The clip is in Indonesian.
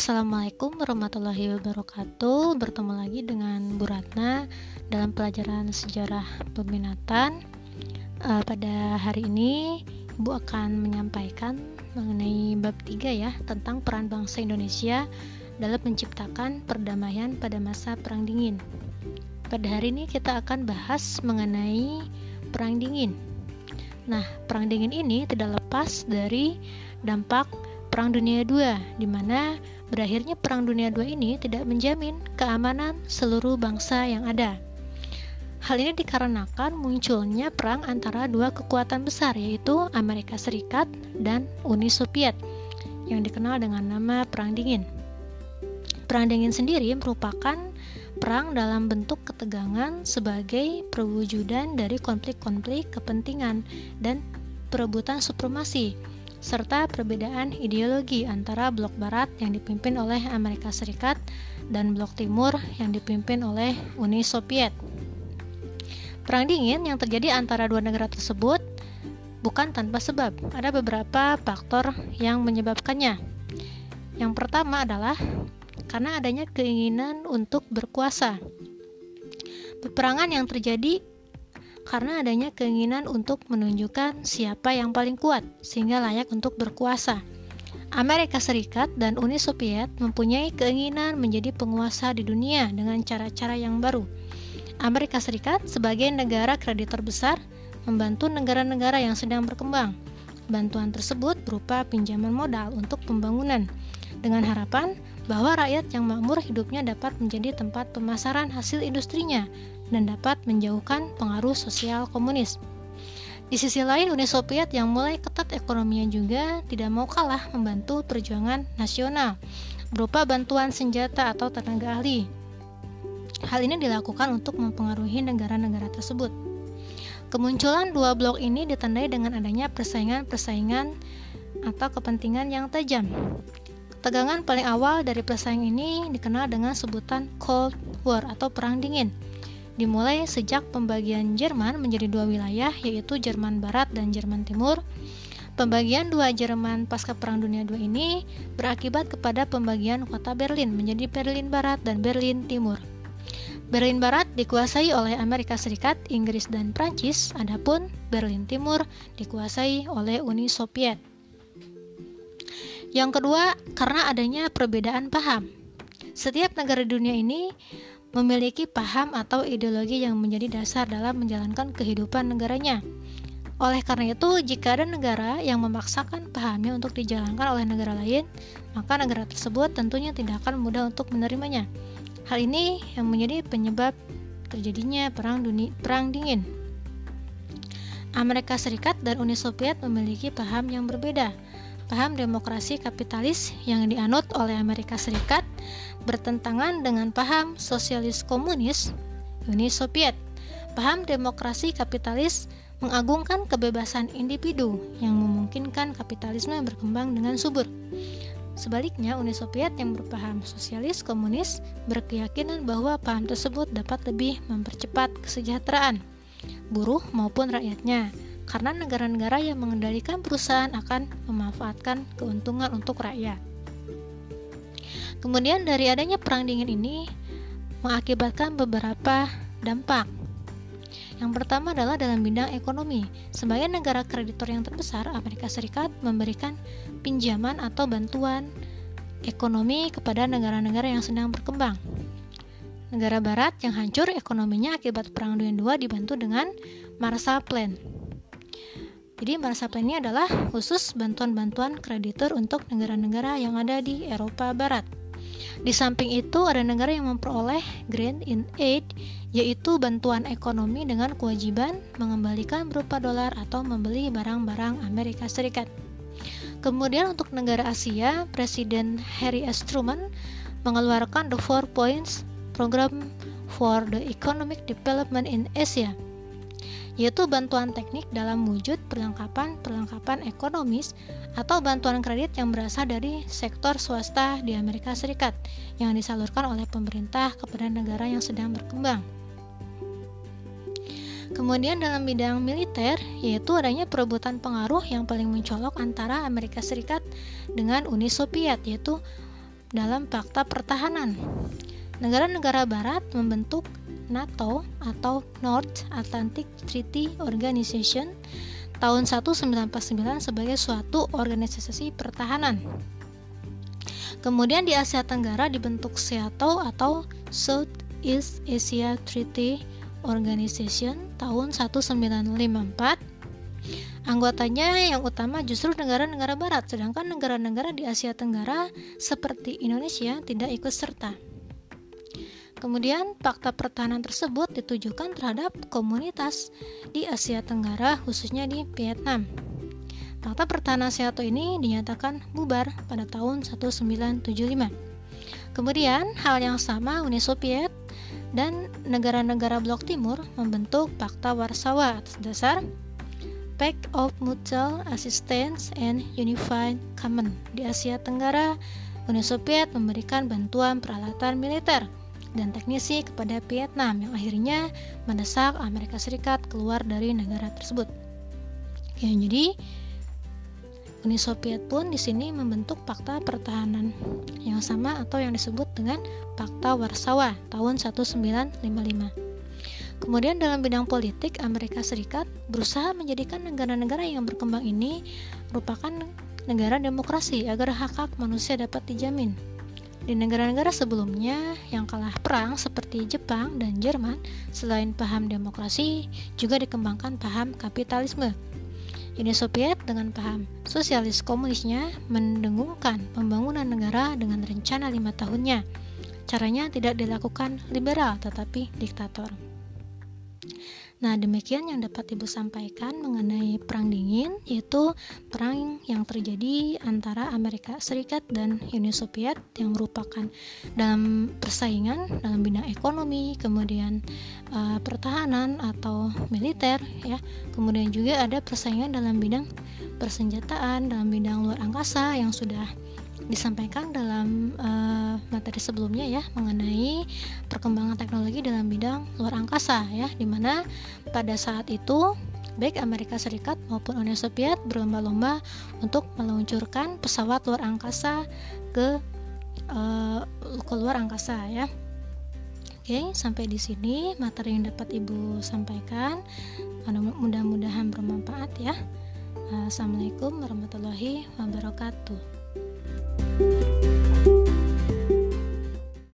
Assalamualaikum warahmatullahi wabarakatuh. Bertemu lagi dengan Bu Ratna dalam pelajaran sejarah peminatan uh, Pada hari ini Ibu akan menyampaikan mengenai bab 3 ya Tentang peran bangsa Indonesia dalam menciptakan perdamaian pada masa Perang Dingin. Pada hari ini kita akan bahas mengenai Perang Dingin. Nah, Perang Dingin ini tidak lepas dari dampak Perang Dunia II, di mana berakhirnya Perang Dunia II ini tidak menjamin keamanan seluruh bangsa yang ada. Hal ini dikarenakan munculnya perang antara dua kekuatan besar yaitu Amerika Serikat dan Uni Soviet yang dikenal dengan nama Perang Dingin. Perang Dingin sendiri merupakan perang dalam bentuk ketegangan sebagai perwujudan dari konflik-konflik kepentingan dan perebutan supremasi serta perbedaan ideologi antara blok barat yang dipimpin oleh Amerika Serikat dan blok timur yang dipimpin oleh Uni Soviet. Perang dingin yang terjadi antara dua negara tersebut bukan tanpa sebab. Ada beberapa faktor yang menyebabkannya. Yang pertama adalah karena adanya keinginan untuk berkuasa. Peperangan yang terjadi karena adanya keinginan untuk menunjukkan siapa yang paling kuat sehingga layak untuk berkuasa. Amerika Serikat dan Uni Soviet mempunyai keinginan menjadi penguasa di dunia dengan cara-cara yang baru. Amerika Serikat sebagai negara kreditor besar membantu negara-negara yang sedang berkembang. Bantuan tersebut berupa pinjaman modal untuk pembangunan dengan harapan bahwa rakyat yang makmur hidupnya dapat menjadi tempat pemasaran hasil industrinya dan dapat menjauhkan pengaruh sosial komunis. Di sisi lain, Uni Soviet yang mulai ketat ekonominya juga tidak mau kalah membantu perjuangan nasional berupa bantuan senjata atau tenaga ahli. Hal ini dilakukan untuk mempengaruhi negara-negara tersebut. Kemunculan dua blok ini ditandai dengan adanya persaingan-persaingan atau kepentingan yang tajam. Tegangan paling awal dari persaingan ini dikenal dengan sebutan Cold War atau Perang Dingin dimulai sejak pembagian Jerman menjadi dua wilayah yaitu Jerman Barat dan Jerman Timur. Pembagian dua Jerman pasca Perang Dunia II ini berakibat kepada pembagian kota Berlin menjadi Berlin Barat dan Berlin Timur. Berlin Barat dikuasai oleh Amerika Serikat, Inggris, dan Prancis, adapun Berlin Timur dikuasai oleh Uni Soviet. Yang kedua, karena adanya perbedaan paham. Setiap negara dunia ini memiliki paham atau ideologi yang menjadi dasar dalam menjalankan kehidupan negaranya. Oleh karena itu, jika ada negara yang memaksakan pahamnya untuk dijalankan oleh negara lain, maka negara tersebut tentunya tidak akan mudah untuk menerimanya. Hal ini yang menjadi penyebab terjadinya perang dunia perang dingin. Amerika Serikat dan Uni Soviet memiliki paham yang berbeda. Paham demokrasi kapitalis yang dianut oleh Amerika Serikat bertentangan dengan paham sosialis komunis Uni Soviet. Paham demokrasi kapitalis mengagungkan kebebasan individu yang memungkinkan kapitalisme berkembang dengan subur. Sebaliknya, Uni Soviet yang berpaham sosialis komunis berkeyakinan bahwa paham tersebut dapat lebih mempercepat kesejahteraan buruh maupun rakyatnya karena negara-negara yang mengendalikan perusahaan akan memanfaatkan keuntungan untuk rakyat. Kemudian dari adanya perang dingin ini mengakibatkan beberapa dampak. Yang pertama adalah dalam bidang ekonomi. Sebagai negara kreditor yang terbesar, Amerika Serikat memberikan pinjaman atau bantuan ekonomi kepada negara-negara yang sedang berkembang. Negara barat yang hancur ekonominya akibat Perang Dunia II dibantu dengan Marshall Plan jadi Marshall Plan ini adalah khusus bantuan-bantuan kreditur untuk negara-negara yang ada di Eropa Barat. Di samping itu ada negara yang memperoleh Grant in Aid yaitu bantuan ekonomi dengan kewajiban mengembalikan berupa dolar atau membeli barang-barang Amerika Serikat. Kemudian untuk negara Asia, Presiden Harry S. Truman mengeluarkan the Four Points Program for the Economic Development in Asia yaitu bantuan teknik dalam wujud perlengkapan-perlengkapan ekonomis atau bantuan kredit yang berasal dari sektor swasta di Amerika Serikat yang disalurkan oleh pemerintah kepada negara yang sedang berkembang. Kemudian dalam bidang militer, yaitu adanya perebutan pengaruh yang paling mencolok antara Amerika Serikat dengan Uni Soviet, yaitu dalam fakta pertahanan. Negara-negara barat membentuk NATO atau North Atlantic Treaty Organization tahun 1949 sebagai suatu organisasi pertahanan. Kemudian di Asia Tenggara dibentuk SEATO atau Southeast Asia Treaty Organization tahun 1954 Anggotanya yang utama justru negara-negara barat, sedangkan negara-negara di Asia Tenggara seperti Indonesia tidak ikut serta. Kemudian, fakta pertahanan tersebut ditujukan terhadap komunitas di Asia Tenggara, khususnya di Vietnam. Fakta pertahanan SEATO ini dinyatakan bubar pada tahun 1975. Kemudian, hal yang sama Uni Soviet dan negara-negara blok timur membentuk Fakta Warsawa atas dasar Pact of Mutual Assistance and Unified Command. Di Asia Tenggara, Uni Soviet memberikan bantuan peralatan militer dan teknisi kepada Vietnam yang akhirnya mendesak Amerika Serikat keluar dari negara tersebut. Ya, jadi Uni Soviet pun di sini membentuk Fakta Pertahanan yang sama atau yang disebut dengan Fakta Warsawa tahun 1955. Kemudian dalam bidang politik, Amerika Serikat berusaha menjadikan negara-negara yang berkembang ini merupakan negara demokrasi agar hak-hak manusia dapat dijamin. Di negara-negara sebelumnya yang kalah perang seperti Jepang dan Jerman, selain paham demokrasi, juga dikembangkan paham kapitalisme. Uni Soviet dengan paham sosialis komunisnya mendengungkan pembangunan negara dengan rencana lima tahunnya. Caranya tidak dilakukan liberal tetapi diktator. Nah, demikian yang dapat Ibu sampaikan mengenai Perang Dingin, yaitu perang yang terjadi antara Amerika Serikat dan Uni Soviet yang merupakan dalam persaingan dalam bidang ekonomi, kemudian uh, pertahanan atau militer, ya. Kemudian juga ada persaingan dalam bidang persenjataan, dalam bidang luar angkasa yang sudah disampaikan dalam uh, materi sebelumnya ya mengenai perkembangan teknologi dalam bidang luar angkasa ya di mana pada saat itu baik Amerika Serikat maupun Uni Soviet berlomba-lomba untuk meluncurkan pesawat luar angkasa ke uh, ke luar angkasa ya Oke, sampai di sini materi yang dapat Ibu sampaikan. Mudah-mudahan bermanfaat ya. Assalamualaikum warahmatullahi wabarakatuh.